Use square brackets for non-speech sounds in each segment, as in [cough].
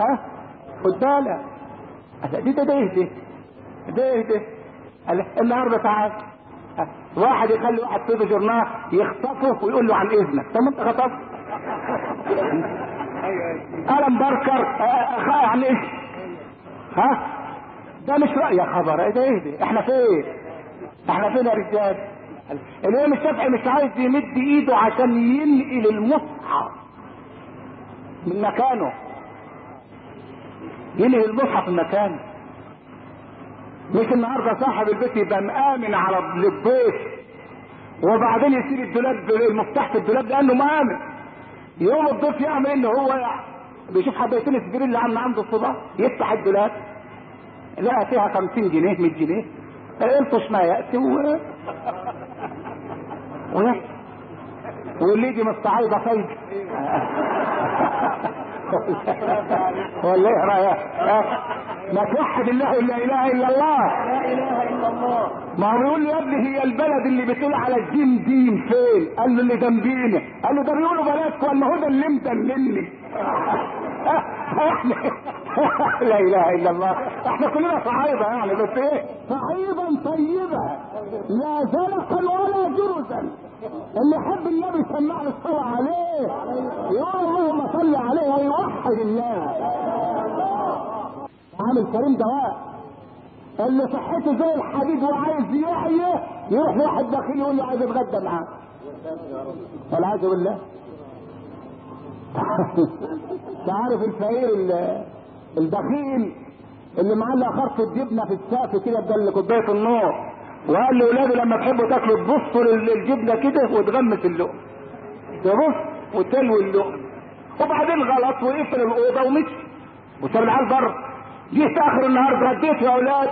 ها؟ خد بالك دي ده ده ده ده النهارده تعال واحد يخلي واحد في جورنال يخطفه ويقول له عن إذنك. طب انت خطفت. ألم بركر عن إيه؟ ها؟ ده مش رأي يا خبر. ده ده إحنا فين؟ إحنا فين يا رجال؟ الامام الشافعي مش عايز يمد إيده عشان ينقل المصحف من مكانه. ينقل المصحف من مكانه مش النهارده صاحب البيت يبقى مآمن على البيت. وبعدين يسيب الدولاب المفتاح في الدولاب لأنه مآمن. يوم الضيف يعمل ان هو بيشوف حبيتين السبيل اللي عم عنده الصباح يفتح الدولاب. لقى فيها 50 جنيه 100 جنيه. الطش ما يأتي و ويأتي واللي يجي فايد [laughs] ولا إيه رايك ما توحد الله لا اله إلا الله لا إله إلا الله. ما هو بيقول له يا ابني هي البلد اللي بتقول على الدين دين فين؟ قال له اللي جنبينا قال له ده بيقولوا بلدك ولا هو ده اللي مدللني [laughs] [laughs] لا إله إلا الله. إحنا كلنا صعايدة يعني بس إيه؟ صعيدا طيبة. لا زلقا ولا جرزا. اللي يحب النبي سمع له الصلاة عليه يقول اللهم صل عليه ويوحد الله. عامل كريم دواء اللي صحته زي الحديد وعايز يحيى يروح واحد داخل يقول له عايز أتغدى معاه والعياذ بالله. [laughs] تعرف الفقير البخيل اللي معلق خرطة جبنة في السقف كده بدل كوباية النور وقال لاولاده لما تحبوا تاكلوا تبصوا للجبنة كده وتغمس اللقم. تبص وتلوي اللقم. وبعدين غلط وقفل الأوضة ومشي. وساب العيال بره. جه آخر النهار اتغديت يا أولاد.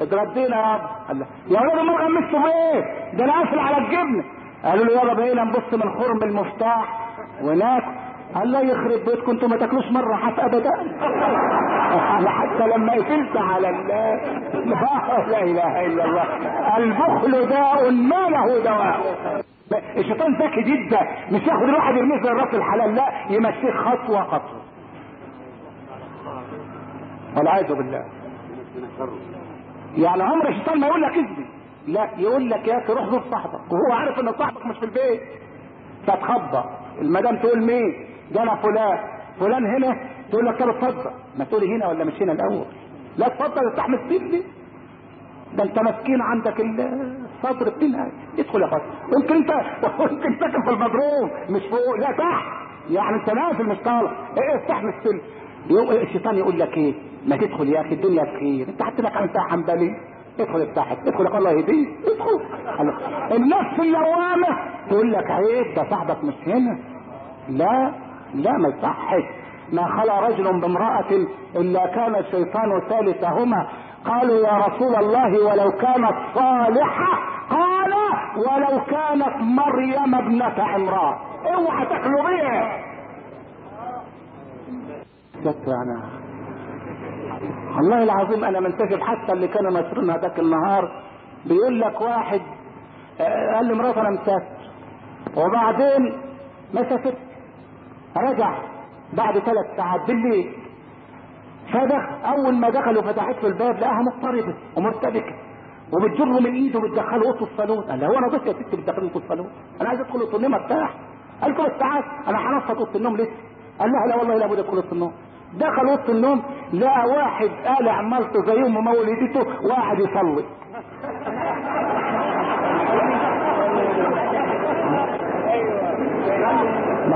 اتغدينا يا ابا يا أولاد ما غمستوا بايه ده أنا قافل على الجبنة. قالوا له يلا بقينا نبص من خرم المفتاح وناكل. قال لا يخرب بيتكم أنتوا ما تاكلوش مرة حتى أبدا. [laughs] حتى لما قفلت على ال [laughs] لا إله إلا الله. البخل داء ما له دواء. الشيطان ذكي جدا. مش ياخد الواحد يرميه زي الراس الحلال لا يمشيه خطوة خطوة. والعياذ بالله. يعني عمر الشيطان ما يقول لك اثبت لا يقول لك يا أخي روح زور صاحبك. وهو عارف إن صاحبك مش في البيت. فتخبى. المدام تقول مين؟ ده أنا فلان. فلان هنا تقول لك طب اتفضل. ما تقولي هنا ولا مش هنا الأول. لا اتفضل استحمل سيبني ده أنت مسكين عندك الصدر بتنهج ادخل يا فضل يمكن أنت [laughs] ممكن ساكن في المضروب مش فوق. لا تحت. يعني أنت نازل مش طالع إيه استحمل السلم الشيطان يقول لك إيه؟ ما تدخل يا أخي الدنيا بخير أنت حتى لك انت حنبلي ادخل افتحك. ادخل الله يهديك. ادخل. النفس اللوامة تقول لك عيب ده صاحبك مش هنا. لا. لا ما يصحش ما خلا رجل بامرأة إلا كان الشيطان ثالثهما. قالوا يا رسول الله ولو كانت صالحة قال ولو كانت مريم ابنة عمران. اوعى تاكلوا بيها. يعني والله العظيم أنا منتجب حتى اللي كانوا ناشرينها ذاك النهار. بيقول لك واحد قال لي مرات أنا مسافر. وبعدين ما سافرت رجع بعد ثلاث ساعات بالليل. فدخل أول ما دخلوا فتحت له الباب لقاها مضطربة ومرتبكة وبتجره من إيده وبتدخله أوضة الصالون. قال هو أنا ضيف يا ست بتدخلني أوضة الصالون؟ أنا عايز أدخل أوضة النوم أرتاح. قال له تعال أنا هنفض أوضة النوم لسه. قال لها لا والله لابد أدخل أوضة النوم. دخل أوضة النوم لقى واحد قالع زي أم مولدته وقاعد يصلي.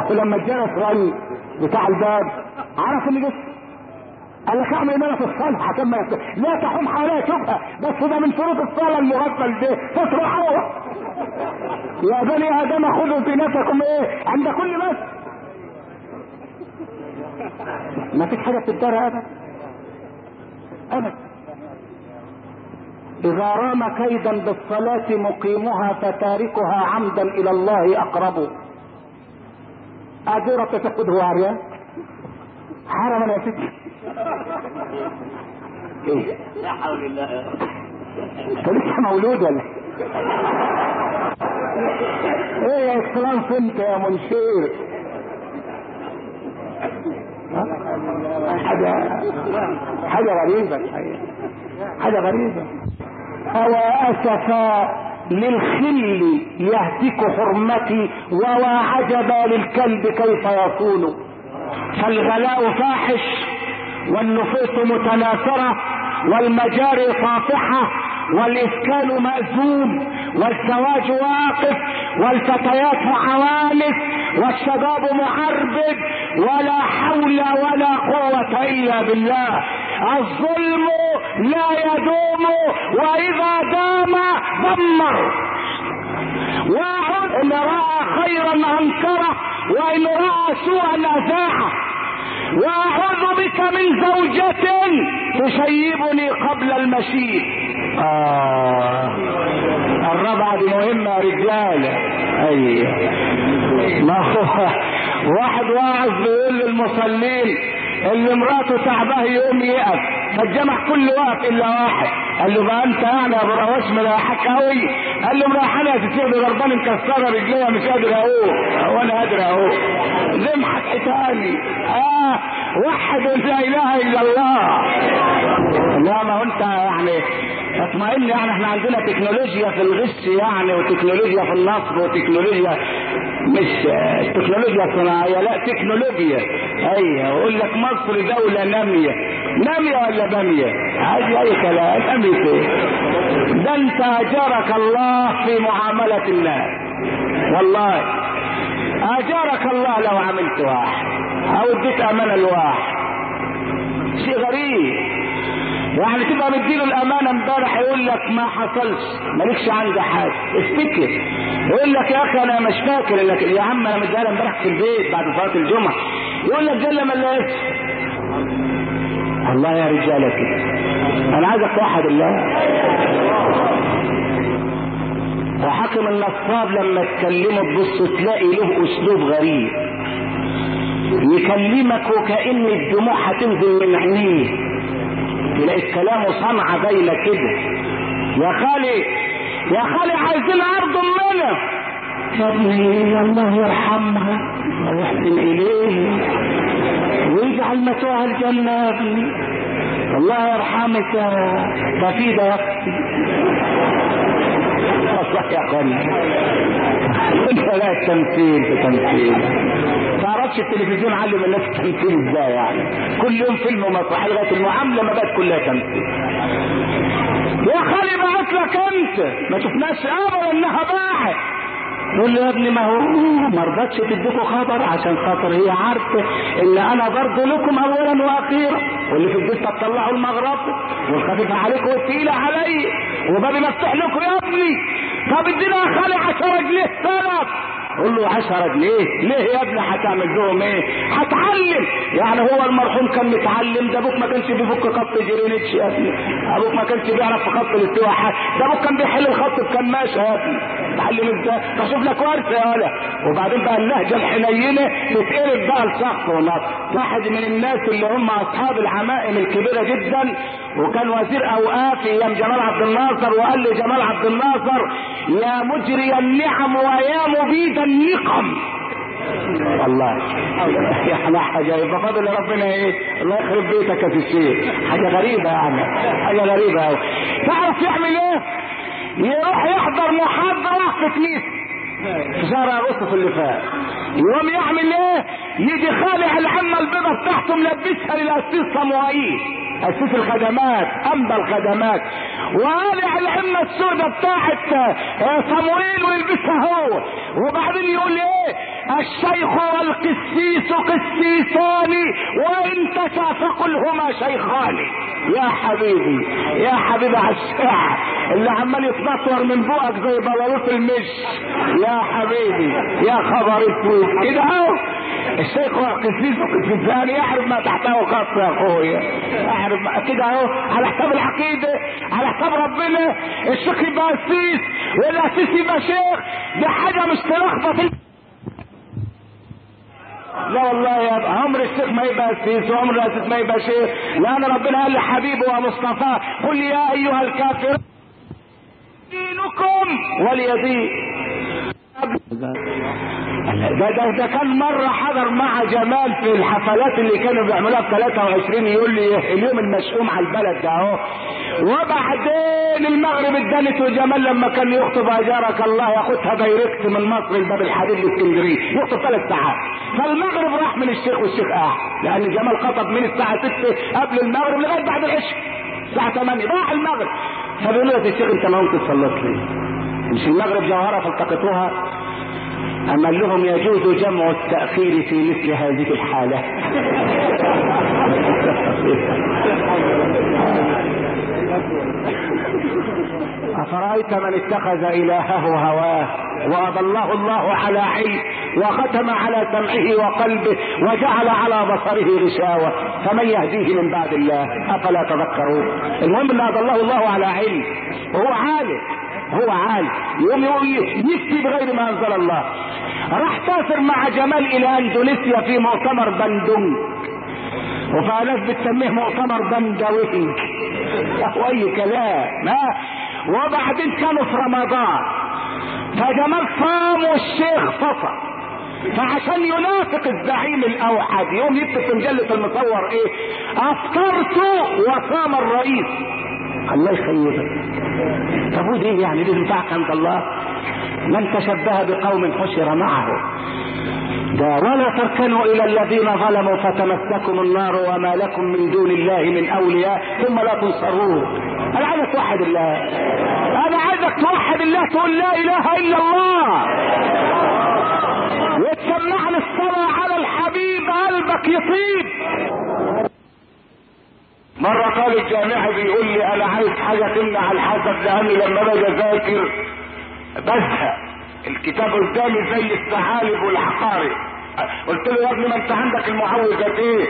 ما هو لما الجرس رن بتاع الباب عرف اللي جه؟ قال لك اعمل إيه في الصلاه عشان ما لا تحوم حواليها شوفها بس ده من شروط الصلاة المغفل ده تصرخوا يا بني آدم خذوا زينتكم إيه؟ عند كل بس. ما فيش حاجة بتدار ابدا. ابدا. إذا رام كيدا بالصلاة مقيمها فتاركها عمدا إلى الله أقرب. أجرة تفقده عريان حرما يا ستي إيه؟ لا حول الله أنت لسه مولود ولا؟ إيه يا اكسلانس انت يا منشير؟ حاجة حاجة غريبة. حاجة غريبة. أوا أسفا للخل يهتك حرمتي ووا عجبا للكلب كيف يصون فالغلاء فاحش والنفوس متناثرة والمجاري طافحة والإسكان مأزوم والزواج واقف والفتيات عوالف والشباب معربد ولا حول ولا قوة إلا بالله. الظلم لا يدوم وإذا دام دمر. واحد إن رأى خيرا أنكره وإن رأى سوءا أذاعه. وأعوذ بك من زوجة تشيبني قبل المشيب. آه الرابعة دي مهمة يا رجالة أيوه ما هو؟ واحد واعظ بيقول للمصلين. اللي مراته تعباه يقوم يقف فالجمع كله واقف إلا واحد. قال له بقى أنت يعني يا ابو رواش ملاحك قوي قال له يا ستي غربان مكسرة رجليا مش قادر أقوم. وأنا قادر أقوم. ذمحك حتاني آه وحد لا إله إلا الله. لا ما هو أنت يعني اطمئن يعني إحنا عندنا تكنولوجيا في الغش يعني وتكنولوجيا في النصب وتكنولوجيا مش تكنولوجيا صناعية لا تكنولوجيا. أيوه يقول لك مصر دولة نامية. نامية ولا بامية؟ عادي أي كلام نامية ده أنت أجارك الله في معاملة الناس والله أجارك الله لو عملت واحد أو اديت أمانة لواحد. شيء غريب. يعني تبقى مديله الأمانة امبارح يقول لك ما حصلش. مالكش عندي حاجة. افتكر. يقول لك يا أخي أنا مش فاكر. لك يا عم أنا مديها امبارح في البيت بعد صلاة الجمعة. يقول لك جل من لا الله يا رجالة. كده أنا عايزك توحد الله. وحاكم النصاب لما تكلمه تبص تلاقي له أسلوب غريب. يكلمك وكأن الدموع هتنزل من عينيه. تلاقي الكلام صنعة باينة كده. يا خالي يا خالي عايزين عرض منه. يا ابني الله يرحمها. ويحسن إليه. ويجعل مثواها الجنة يا ابني الله يرحمك يا تفيدة [laughs] يا أختي يا انت لا التمثيل في تمثيل. تعرفش التلفزيون علم الناس التمثيل إزاي يعني. كل يوم فيلم ومسرحيه لغاية المعاملة ما بقت كلها تمثيل. يا خالي بعت لك انت؟ ما شفناش ابدا انها باعت. يقول له يا ابني ما هو ما رضتش تديكوا خبر عشان خاطر هي عارفه إن أنا برضه لكم اولا وأخيرا. واللي في البيت تطلعوا المغرب. والخفيفه عليكم والثقيله علي. وبابي مفتوح لكم يا ابني. طب ادينا يا خالي 10 جنيه سلف قول له 10 جنيه. ليه يا ابني هتعمل لهم إيه؟ هتعلم يعني هو المرحوم كان متعلم. ده أبوك ما كانش بيفك خط جرينتش يا ابني. أبوك ما كانش بيعرف في خط الاستواء. ده أبوك كان بيحل الخط بكماشه يا ابني. تعلم إزاي تشوف لك ورثه يا ولا وبعدين بقى اللهجه الحنينة تتقلب بقى لسخط ونص واحد من الناس اللي هم أصحاب العمائم الكبيرة جدا وكان وزير أوقاف أيام جمال عبد الناصر وقال لي جمال عبد الناصر يا مجري النعم ويا مبيد النقم. والله. يا حنا حاجة يبقى فاضل ربنا إيه؟ الله يخرب بيتك يا الشيخ حاجة غريبة يعني حاجة غريبة قوي تعرف يعمل إيه؟ يروح يحضر محاضرة في كنيسه في شهر اللي فات. يقوم يعمل إيه؟ يجي خالع العمة البيضه بتاعته ملبسها للأسيس صموئيل أسيس الخدمات انبى الخدمات. وقالع العمة السوداء بتاعت صموئيل ويلبسها هو. وبعدين يقول إيه؟ الشيخ والقسيس قسيسان وإن تشافق هما شيخان. يا حبيبي يا حبيبي على اللي عمال يتنطور من بقك زي بلاوط المش. يا حبيبي يا خبر اسود. كده اهو الشيخ والقسيس والقسيسان يعرف ما تحته خط يا أخويا. يعرف كده أهو على حساب العقيدة على حساب ربنا. الشيخ يبقى قسيس والقسيس يبقى شيخ دي حاجة مش تلخبط. لا والله يا عمر الشيخ ما يبقى قسيس وعمر القسيس ما يبقى شيخ لأن ربنا قال لحبيبه ومصطفاه قل يا أيها الكافر دينكم ولي دين ده ده ده كان مرة حضر مع جمال في الحفلات اللي كانوا بيعملوها في 23 يقول لي اليوم المشؤوم على البلد ده أهو. وبعدين المغرب ادانت وجمال لما كان يخطب أجارك الله ياخدها دايركت من مصر لباب الحديد لاسكندريه يخطب ثلاث ساعات. فالمغرب راح من الشيخ والشيخ قاعد لأن جمال خطب من الساعة 6 قبل المغرب لغاية بعد العشاء الساعة 8 راح المغرب. فبيقول له يا الشيخ أنت ما قمت تصلت ليه؟ مش المغرب جوهره فالتقطوها. أم قال لهم يجوز جمع التأخير في مثل هذه الحالة؟ أفرأيت من اتخذ إلهه هواه وأضله الله على علم وختم على سمعه وقلبه وجعل على بصره غشاوة فمن يهديه من بعد الله؟ أفلا تذكرون؟ المهم أن أضله الله على علم وهو عالم هو عالم يقوم يفتي بغير ما أنزل الله. راح سافر مع جمال إلى أندونيسيا في مؤتمر بندونج وفي بتسميه مؤتمر بندوينج. واي كلام ها؟ وبعدين كانوا في رمضان. فجمال صام والشيخ فصل فعشان ينافق الزعيم الأوحد يوم يكتب في مجله المصور إيه؟ أفطرت وصام الرئيس. الله يخيبك. طب ودي يعني؟ دي تنفعك عند الله؟ من تشبه بقوم حشر معه. ده ولا تركنوا إلى الذين ظلموا فتمسكم النار وما لكم من دون الله من أولياء ثم لا تنصرون أنا عايزك توحد الله. أنا عايزك توحد الله تقول لا إله إلا الله. وتسمعني الصلاة على الحبيب قلبك يطيب. مرة قال الجامعي بيقول لي أنا عايز حاجة تمنع الحسد لأني لما باجي أذاكر بزهق الكتاب قدامي زي الثعالب والعقارب قلت له يا ابني ما انت عندك المعوذتين.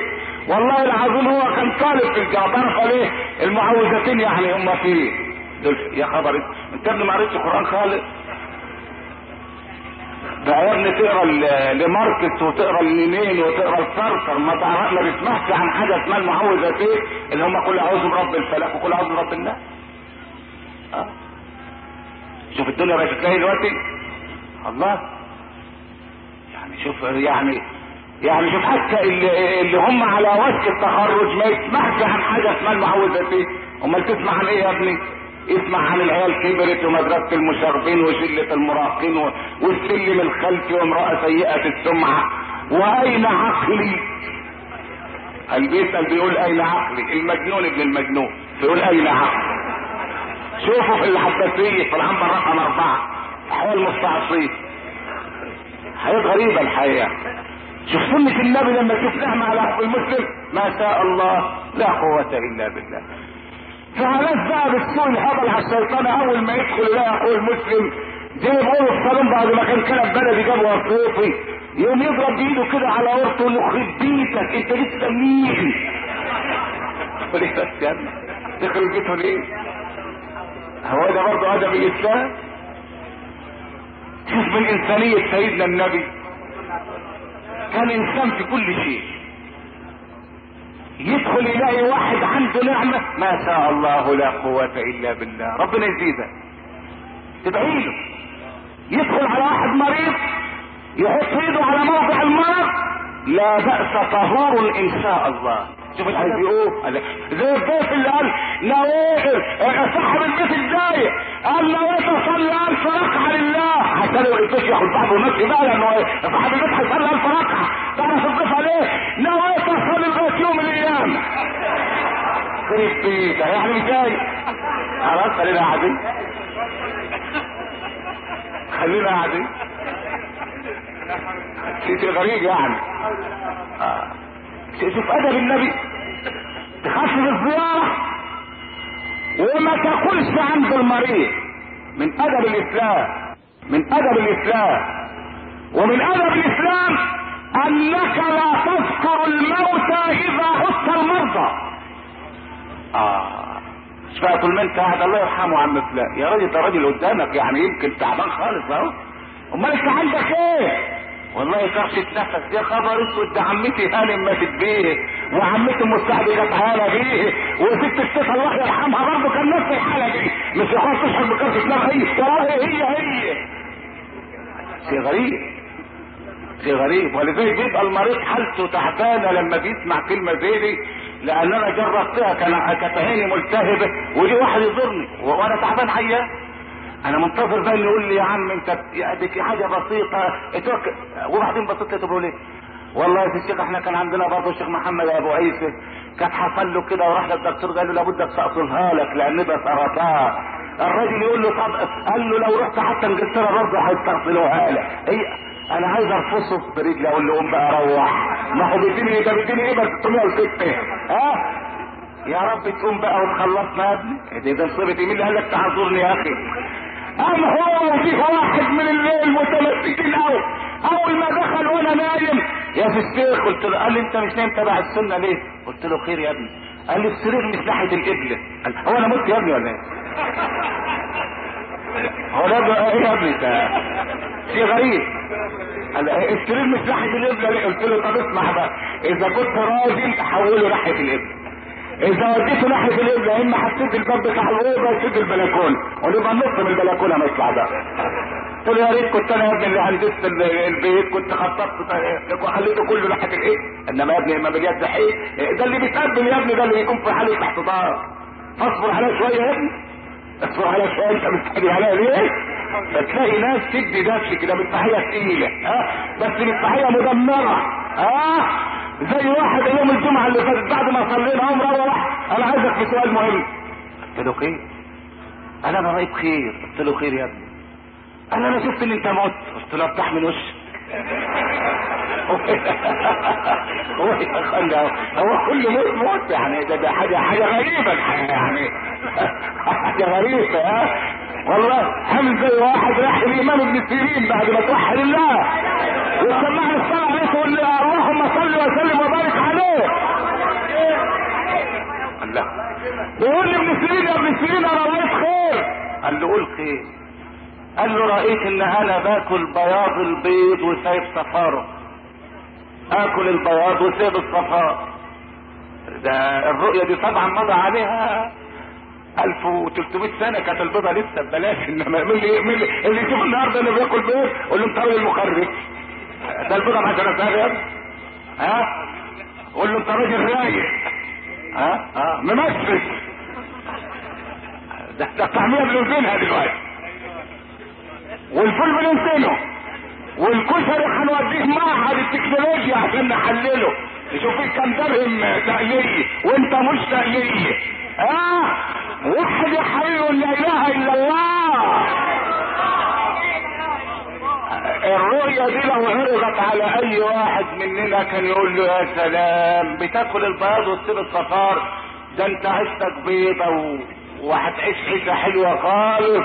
والله العظيم هو كان طالب في الجامعة تعرف ليه المعوذتين يعني هم فين دول يا خبر انت يا ابني ما قريتش قران خالص؟ ده يا ابني تقرأ لماركس وتقرأ لمين وتقرأ الكركر ما تعرف ما بتسمعش عن حاجة اسمها المعوذتين اللي هم كل أعوذ برب الفلك وكل أعوذ برب الناس. أه؟ شوف الدنيا بقت تلاقي دلوقتي الله يعني شوف يعني يعني شوف حتى اللي, اللي هم على وشك التخرج ما يسمعش عن حاجة اسمها المعوذتين أمال تسمع عن إيه يا ابني اسمع عن العيال كبرت ومدرسة المشاغبين وشلة المراهقين والسلم الخلفي وامرأة سيئة السمعة وأين عقلي؟ اللي بيسأل بيقول أين عقلي؟ المجنون ابن المجنون بيقول أين عقلي؟ شوفوا في العباسية في العنبر رقم أربعة. أحوال مستعصية حاجات غريبة الحقيقة. شوف سنة النبي لما شفناها مع الأخ المسلم؟ ما شاء الله لا قوة إلا بالله. فعلاش بقى بالسوء الهبل على الشيطان؟ أول ما يدخل يلاقي أخوه المسلم بيقولوا في الصالون بعد ما كان كلب بلدي جاب وصوفي يقوم يضرب بإيده كده على ورطه يخرب بيتك. أنت لسه مين؟ تخرب بيته ليه؟ هو ده برضه أدب الإسلام؟ شوف من انسانيه سيدنا النبي. كان إنسان في كل شيء. يدخل يلاقي واحد عنده نعمة. ما شاء الله لا قوة إلا بالله. ربنا يزيدك تدعي له. يدخل على واحد مريض. يحط ايده على موضع المرض. لا بأس طهور إن شاء الله. شوف عايز يقول. زي الضيف اللي قال نويت صاحب البيت الجاي. قال نويت أصلي ألف ركعة لله. عشان ما يقدرش ياخد بعضه وماشي بقى لأنه صاحب البيت هيصلي ألف ركعة. طبعا الضيف عليه نويت أصلي البيت يوم من الأيام خرب بيتك يعني جاي. خلاص خلينا قاعدين. خلينا قاعدين. شيء غريب يعني. آه. شوف أدب النبي. تخفف الزيارة وما تقولش عند المريض. من أدب الإسلام من أدب الإسلام ومن أدب الإسلام أنك لا تذكر الموتى إذا عدت المرضى. آه مش بقى طول ما انت قاعد الله يرحمه عم فلان يا راجل ده راجل قدامك يعني يمكن تعبان خالص أهو. امال انت عندك إيه؟ والله كرشة نفس يا خبر أسود ده عمتي هانم ماتت بيه وعمتي المستعد كانت هانه بيه وست الست الله يرحمها برضه كان نفس الحالة دي. مش يا أخوان تشعر بكرشة نفس هي والله هي هي شيء غريب. شيء غريب. ولذلك بيبقى المريض حالته تعبانة لما بيسمع كلمة زي دي لأن أنا جربتها كان كانت ملتهبه ودي واحد يزورني. وأنا تعبان حيا أنا منتظر بقى اللي يقول لي يا عم أنت يا دي حاجة بسيطة اتوك وبعدين بسيطه تقول ليه والله يا الشيخ إحنا كان عندنا برضه الشيخ محمد أبو عيسى. كان حصل له كده وراح للدكتور قال له لابد استأصلها لك لأن ده سرطان الراجل يقول له طب قال له لو رحت حتى إنجلترا برضه هيستأصلوها لك. إيه؟ أنا عايز ارفصه برجلي أقول له قوم بقى روح. ما هو بيديني ده بيديني إيه؟ بس 606 ها؟ يا رب تقوم بقى وتخلصنا يا ابني. دي ده؟ مصيبتي مين اللي قال لك تعذرني يا أخي. قام هو وفيه واحد من الليل متمسكين قوي أول ما دخل وأنا نايم يا في الشيخ قلت له قال لي أنت مش نايم تبع السنة ليه؟ قلت له خير يا ابني. قال لي السرير مش ناحية القبله قال هو أنا مت يا ابني ولا إيه؟ هو ده إيه يا ابني ده شيء غريب. قال السرير مش ناحية القبله ليه؟ قلت له طب اسمع بقى. إذا كنت راجل حوله ناحية القبله إذا وديته ناحية القبله إما هتسد الباب بتاع الأوضة يسد البلكونة. ونبقى نص من البلكونة نطلع بقى. له يا ريت كنت أنا يا ابني اللي هندست البيت كنت خططت وخليته كله ناحيه الايه إنما يا ابني ما باليد حيل ده اللي بيتقدم يا ابني ده اللي بيكون في حاله احتضار اصبر عليا شوية يا ابني. اصبر عليا شوية أنت مستحي عليا ليه؟ فتلاقي ناس تدي نفسي كده بالتحيه تقيلة ها؟ بس بالتحيه مدمرة ها؟ زي واحد يوم الجمعة اللي فاتت بعد ما صلينا قام روح أنا عايزك في سؤال مهم. قلت له خير. أنا رايت خير قلت له خير يا ابني. أنا شفت ان انت مت قلت له افتح من وشك. [laughs] هو هو كل موت موت يعني. ده, ده حاجة حاجة غريبة الحقيقة يعني. [laughs] حاجة غريبة ها. والله عامل زي واحد راح الإمام ابن سيرين بعد ما توحد الله. وسمعني الصلاة عليه تقول لي اللهم صل وسلم وبارك عليه. الله. بيقول لي ابن سيرين يا ابن سيرين أنا رأيت خير قال له قول خير. قال له رأيت إن أنا باكل بياض البيض وسايب صفاره آكل البياض وسايب الصفار. ده الرؤية دي طبعا مضى عليها 1300 سنة كانت البيضة لسه ببلاش إنما من اللي من اللي يشوف النهارده اللي بياكل بيض قول له أنت راجل مخرف ده البيضة ب 10000 يا ها؟ قول له أنت راجل رايق. ها؟ ها؟ ممثل. ده ده الطعمية بننزلها دلوقتي. والفول بننزله والكشري هنوديه معهد التكنولوجيا عشان نحلله. نشوف كام درهم تقليدي وانت مش تقليدي آه وحد حي لا إله إلا الله. الرؤية دي لو عرضت على أي واحد مننا كان يقول له يا سلام بتاكل البياض وتسيب الصفار ده انت عشتك بيضة. وهتعيش عيشة حلوة خالص.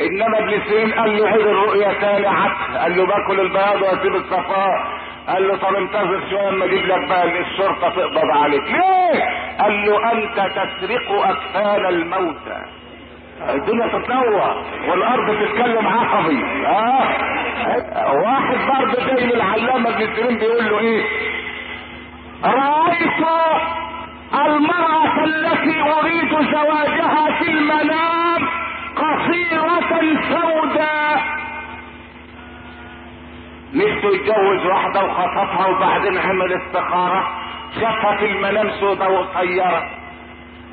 إنما ابن سيرين قال له عيد الرؤيا تاني عكس قال له باكل البياض واسيب الصفاء قال له طب انتظر شوية أما أجيب لك بقى الشرطة تقبض عليك ليه؟ قال له أنت تسرق أكفان الموتى الدنيا تتنوع والأرض تتكلم عصبي آه واحد برضه جاي للعلامه ابن سيرين بيقول له إيه؟ رأيت المرأة التي أريد زواجها في المنام قصيرة سوداء. نفسه يتجوز واحدة وخطفها وبعدين عمل استخارة شافها في المنام سوداء وقصيرة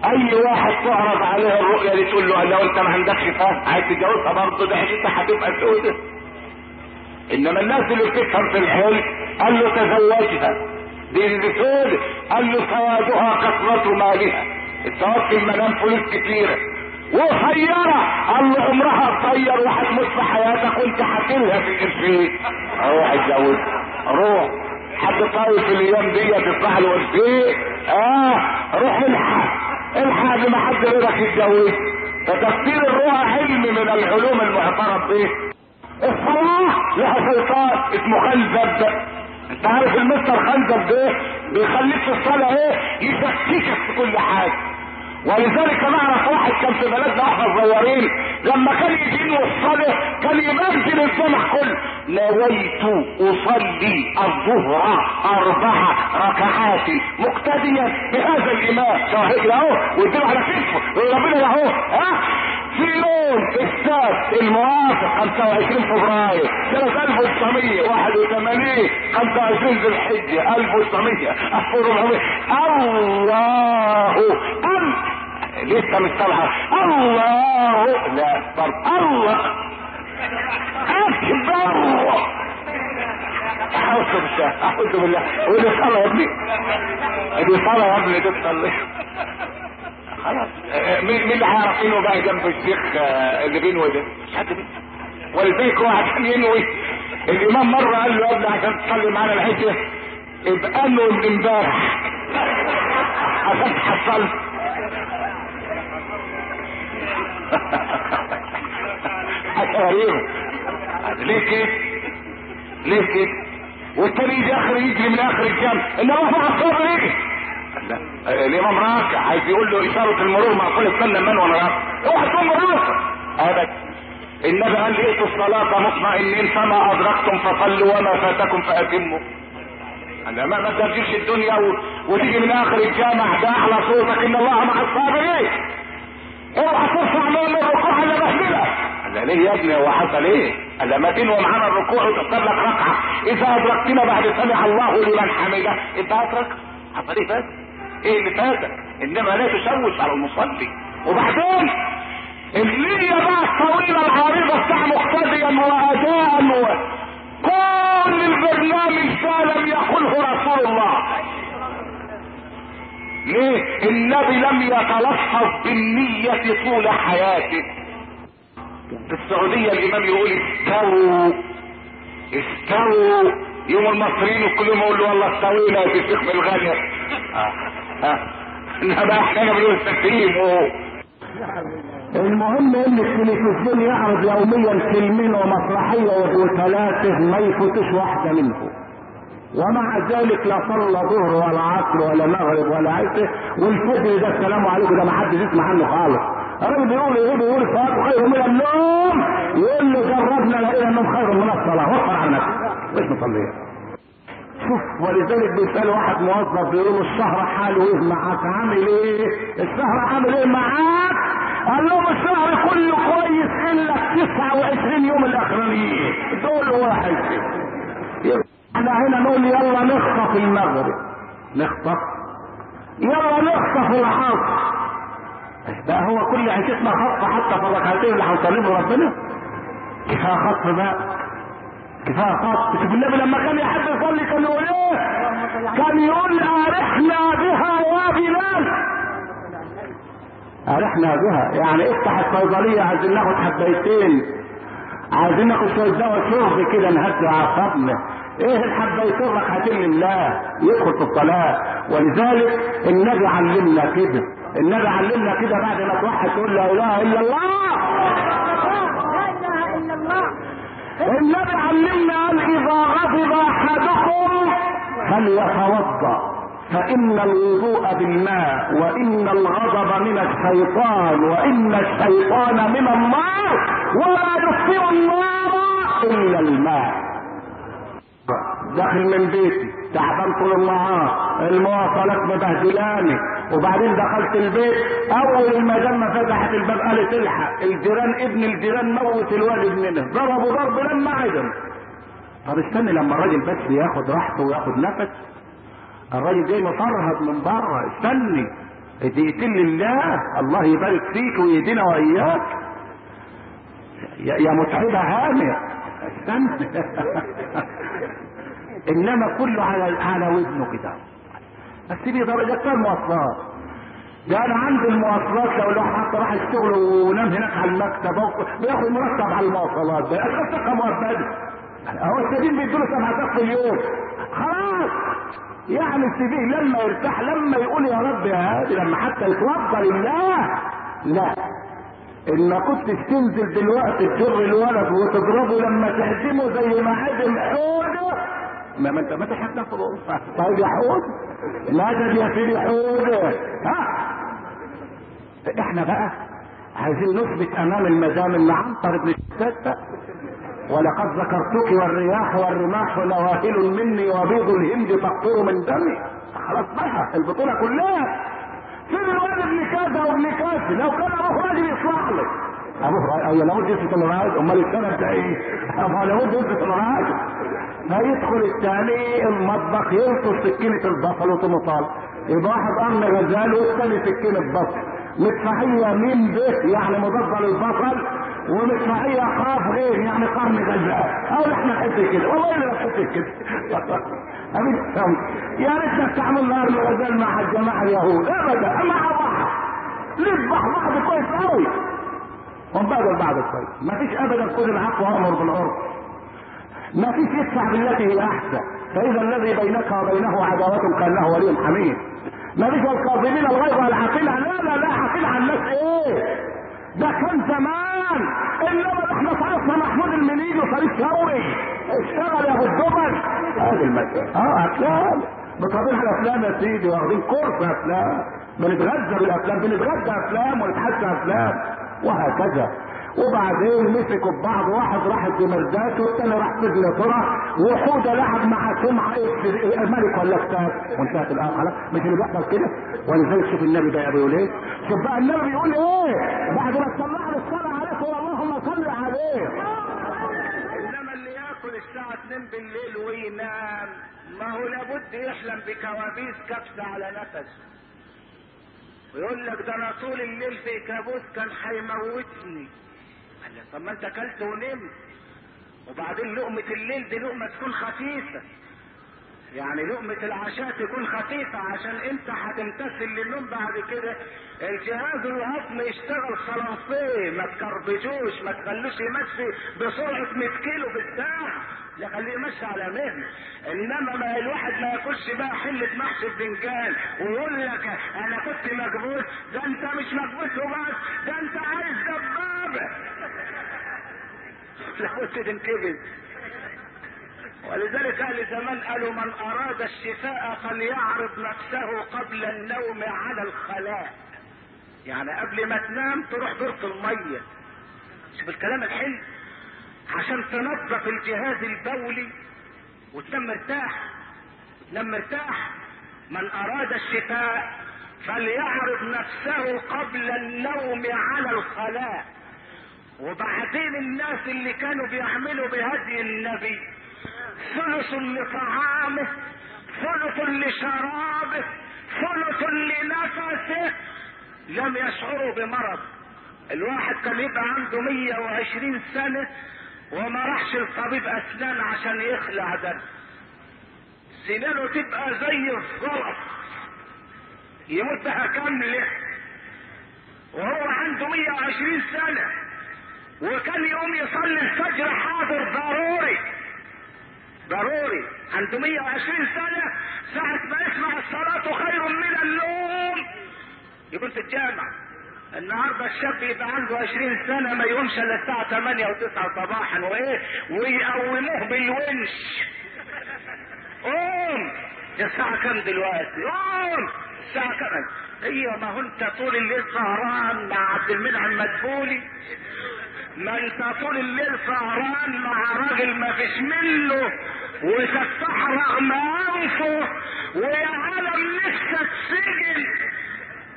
أي واحد تعرض عليه الرؤية دي تقول له لو أنت ما عندكش فهم عايز تتجوزها برضه؟ ده حياتها هتبقى سوداء إنما الناس اللي بتفهم في الحلم قال له تزوجها. دي اللي قال له سوادها كثرة مالها. السواد في المنام فلوس كتيرة. وخيرة قال له عمرها قصير وهتموت في حياتك وانت حاكلها في القرشين روح اتجوز روح. حد طايف الأيام دي تطلع له قرشين آه. روح الحق الحق قبل ما حد غيرك يتجوز فتفسير الروح علم من العلوم المعترف به الصلاة لها سلطان اسمه خنزب. انت عارف المستر خنزب ده بيخليك في الصلاة إيه؟ يشككك في كل حاجة. ولذلك نعرف واحد كان في بلدنا وإحنا صغيرين لما كان يجي الصلاة كان يمثل الجمع كله نويت أصلي الظهر أربع ركعات. مقتديا بهذا الإمام. شاهد اهو ويديله على كتفه ربنا اهو ها؟ في يوم السبت الموافق 25 فبراير سنة 1981 ليه 25 ذي الحجة 1900 1400 الله أم لسه مش طالعه الله؟ لا طب الله. اكبر أعوذ بالله أعوذ بالله. ودي صلاه يا ابني دي صلاه يا ابني دي تصلي خلاص. مين مين اللي هيعرف بقى جنب الشيخ آه، اللي بينه ده؟ مش حد ولذلك عشان ينوي. الإمام مرة قال له يا ابني عشان تصلي معانا العشاء ابقى له امبارح. عشان تحصل حاجة غريبه ليه كده ليه كده والتاني يجي اخر يجري من آخر الجنب الصبر يجي لا. آه، الإمام راكع عايز يقول له إشارة المرور معقول استنى من وأنا راكع اوعى تكون مرور. ابدا النبي قال ائتوا الصلاة مطمئنين. فما أدركتم فصلوا وما فاتكم فأتموا. أنا ما ما الدنيا و... وتيجي من آخر الجامع. ده أحلى صوتك إن الله مع الصابرين. اوعى ترفع من قال ليه يا ابني؟ هو حصل إيه؟ قال ما تنوي معانا الركوع وتختار لك ركعة. إذا أدركتنا بعد سمع الله لمن حمده. انت أدرك. حصل إيه فاتك؟ إيه اللي فاتك؟ إنما لا تشوش على المصلي. وبعدين الليلة بقى الطويلة العريضة بتاع مقتديا وأداء و... كل البرنامج ده لم يقله رسول الله. ليه؟ النبي لم يتلفظ بالنية طول حياته. في السعودية الإمام يقول استووا استووا. يوم المصريين كلهم يقولوا والله استوينا يا شيخ بالغالية آه. آه. انما إحنا بنقول تسليم المهم إن التلفزيون يعرض يوميا فيلمين ومسرحية وثلاثة ما يفوتش واحدة منهم. ومع ذلك لا صلى ظهر ولا عصر ولا مغرب ولا عشاء. والفجر ده السلام عليكم ده ما حدش يسمع عنه خالص. الراجل بيقول إيه بيقول الصلاه خير من النوم يقول له جربنا لقينا النوم خير من الصلاه وفر عن نفسك مش مصليه شوف ولذلك بيسأل واحد موظف بيقول له الشهر حاله إيه؟ معاك عامل إيه؟ الشهر عامل إيه؟ معاك. قال لهم الشهر كله كويس إلا 29 يوم الأخرانيين. دول واحد. إحنا هنا نقول يلا نخطف المغرب. نخطف؟ يلا نخطف العصر. بقى هو كل عيشتنا خطف حتى في الركعتين اللي هنصليهم ربنا كفايه خطف بقى. كفايه خط. شوف النبي لما كان يحب يصلي كان يقول إيه؟ كان يقول أرحنا بها يا بلال. أرحنا بها. يعني افتح الصيدليه عايزين ناخد حبايتين عايزين ناخد شوية دواء شرب كده نهدي اعصابنا إيه الحبايتين ركعتين لله؟ يدخل في الصلاة. ولذلك النبي علمنا كده. النبي علمنا كده بعد ما توحد تقول لا إله إلا الله. النبي علمنا قال اذا غضب احدكم فليتوضا فإن الوضوء بالماء وإن الغضب من الشيطان وإن الشيطان من النار ولا يطفئ النار إلا الماء. داخل من بيتي تعبان طول النهار. المواصلات مبهدلاني وبعدين دخلت البيت أول ما دام فتحت الباب قالت الحق الجيران ابن الجيران موت الواد ابننا ضربوا ضرب لما عدم. طب استني لما الراجل بس ياخد راحته وياخد نفس الراجل جاي مفرهد من بره. استني. دقيقتين لله الله يبارك فيك ويهدينا وإياك. يا يا متعبة هانئ استنى [laughs] إنما كله على على ودنه كده. بس دي درجات المواصلات ده أنا عندي المواصلات لو الواحد حتى راح الشغل ونام هناك على المكتب. بياخد مرتب على المواصلات. ده الخطه مؤبده هو السبيل بيدوله 7000 في اليوم. خلاص. يعني السبيل لما يرتاح لما يقول يا رب يا هادي لما حتى يتوضا لله لا. ان كنت تنزل دلوقتي تجر الولد وتضربه لما تهزمه زي ما هزم حوده. ما ما انت ما تحب طيب يا حود مدد يا سيدي حود ها؟ إحنا بقى عايزين نثبت أمام المدام ان عنتر بن الشتات. ولقد ذكرتك والرياح والرماح نواهل مني وبيض الهند تقطر من دمي. خلاص بقى البطولة كلها. فين الواد ابن كذا وابن كذا لو كان ابوه راجل يصلح لك ابوه راجل اي لابد يثبت انه راجل أمال السبب ده إيه؟ ما لابد يثبت انه راجل هيدخل الثاني المطبخ يلطش سكينة البصل وتمطال يبقى واحد قرن غزال والثاني سكينة بصل مدفعية ميم به يعني مضادة للبصل ومدفعية قاف غير يعني قرن غزال. أو إحنا نحس كده. والله أنا بحس كده. [laughs] يا ريتنا استعملنا قرن غزال مع الجماعة اليهود. أبدا. مع بعض نذبح بعض كويس قوي ونبادل بعض كويس. ما فيش أبدا خذ العفو وأمر بالعرف. ما فيش يدفع بالتي هي احسن فإذا الذي بينك وبينه عداوة كانه ولي حميد. ما فيش الكاظمين الغيظ والعاقلة. لا لا لا عاقلة عن الناس إيه ده كان زمان. إنما إحنا صرفنا محمود المنيجي وصريف شوقي اشتغل يا أبو الدبل. هذه المسألة. آه أفلام. بطبيعة الأفلام يا سيدي واخدين كورس أفلام. بنتغذى بالأفلام. بنتغذى أفلام ونتحدى أفلام. وهكذا. وبعدين مسكوا ببعض واحد راح الدمردات والتاني راح سجن ترى وحوده لعب مع سمعة ملك ولا كتاب وانتهت الآخرة. مش اللي بيحصل كده؟ ولذلك شوف النبي بقى بيقول إيه شوف بقى النبي بيقول إيه؟ بعد ما تطلع الصلاة تقول اللهم صل عليه. إنما اللي يأكل الساعة 2 بالليل وينام ما هو لابد يحلم بكوابيس كبسة على نفسه ويقول لك ده أنا طول الليل في كابوس كان هيموتني. طب ما انت اكلت ونمت. وبعدين لقمة الليل دي لقمة تكون خفيفة. يعني لقمة العشاء تكون خفيفة عشان انت هتمتثل للنوم بعد كده. الجهاز الهضمي يشتغل خلاصيه ما تكربجوش ما تخلوش يمشي بسرعة 100 كيلو في الساعة. لا خليه يمشي على مهل. انما ما الواحد ما ياكلش بقى حلة محشي بفنجان ويقول لك أنا كنت مكبوس ده انت مش مكبوس وبس ده انت عايز دبابة لابد تنكبس ولذلك أهل زمان قالوا من أراد الشفاء فليعرض نفسه قبل النوم على الخلاء. يعني قبل ما تنام تروح دورة المية. شوف الكلام الحلو. عشان تنظف الجهاز البولي وتنام مرتاح. تنام مرتاح. من أراد الشفاء فليعرض نفسه قبل النوم على الخلاء. وبعدين الناس اللي كانوا بيعملوا بهدي النبي ثلث لطعامه ثلث لشرابه ثلث لنفسه. لم يشعروا بمرض. الواحد كان يبقى عنده 120 سنة وما راحش لطبيب أسنان عشان يخلع ده. سنانه تبقى زي الزلط. يموت بها كاملة. وهو عنده 120 سنة. وكان يقوم يصلي الفجر حاضر ضروري. ضروري. عنده 120 سنة ساعة ما يسمع الصلاة خير من النوم. يكون في الجامع النهارده الشاب يبقى عنده 20 سنة ما يقومش إلا الساعة 8 و9 صباحا وإيه؟ ويقوموه بالونش. قوم! الساعة كام دلوقتي؟ قوم! الساعة كام؟ أيوه ما هو أنت طول الليل سهران مع عبد المنعم مدبولي ما أنت طول الليل سهران مع راجل ما فيش منه. وتفتح رغم انفه ويا عالم نفسك سجن.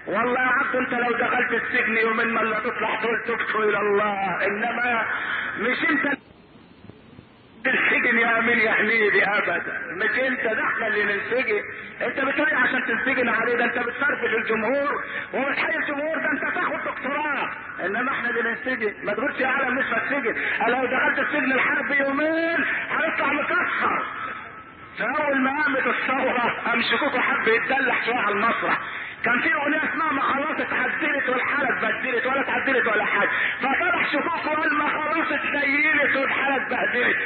والله يا عبد انت لو دخلت السجن يومين ما لا تطلع تقول إلى الله. إنما مش انت السجن يا حميدي ابدا. مش أنت إحنا اللي ننسجن أنت بتقول عشان تنسجن عليه. ده أنت بتفرفش الجمهور وبتحيي الجمهور ده أنت تاخد دكتوراه. إنما إحنا اللي ننسجن ما تقولش يا عالم مش هتسجن لو دخلت السجن الحربي يومين هنطلع مكسر. فاول ما قامت الثورة قام شكوكو حب يتدلع شوية على المسرح. كان في أغنية اسمها ما خلاص اتعدلت والحاله اتبدلت ولا اتعدلت ولا حاجة فطلع شكوكو قال ما خلاص اتسيلت والحاله اتبهدلت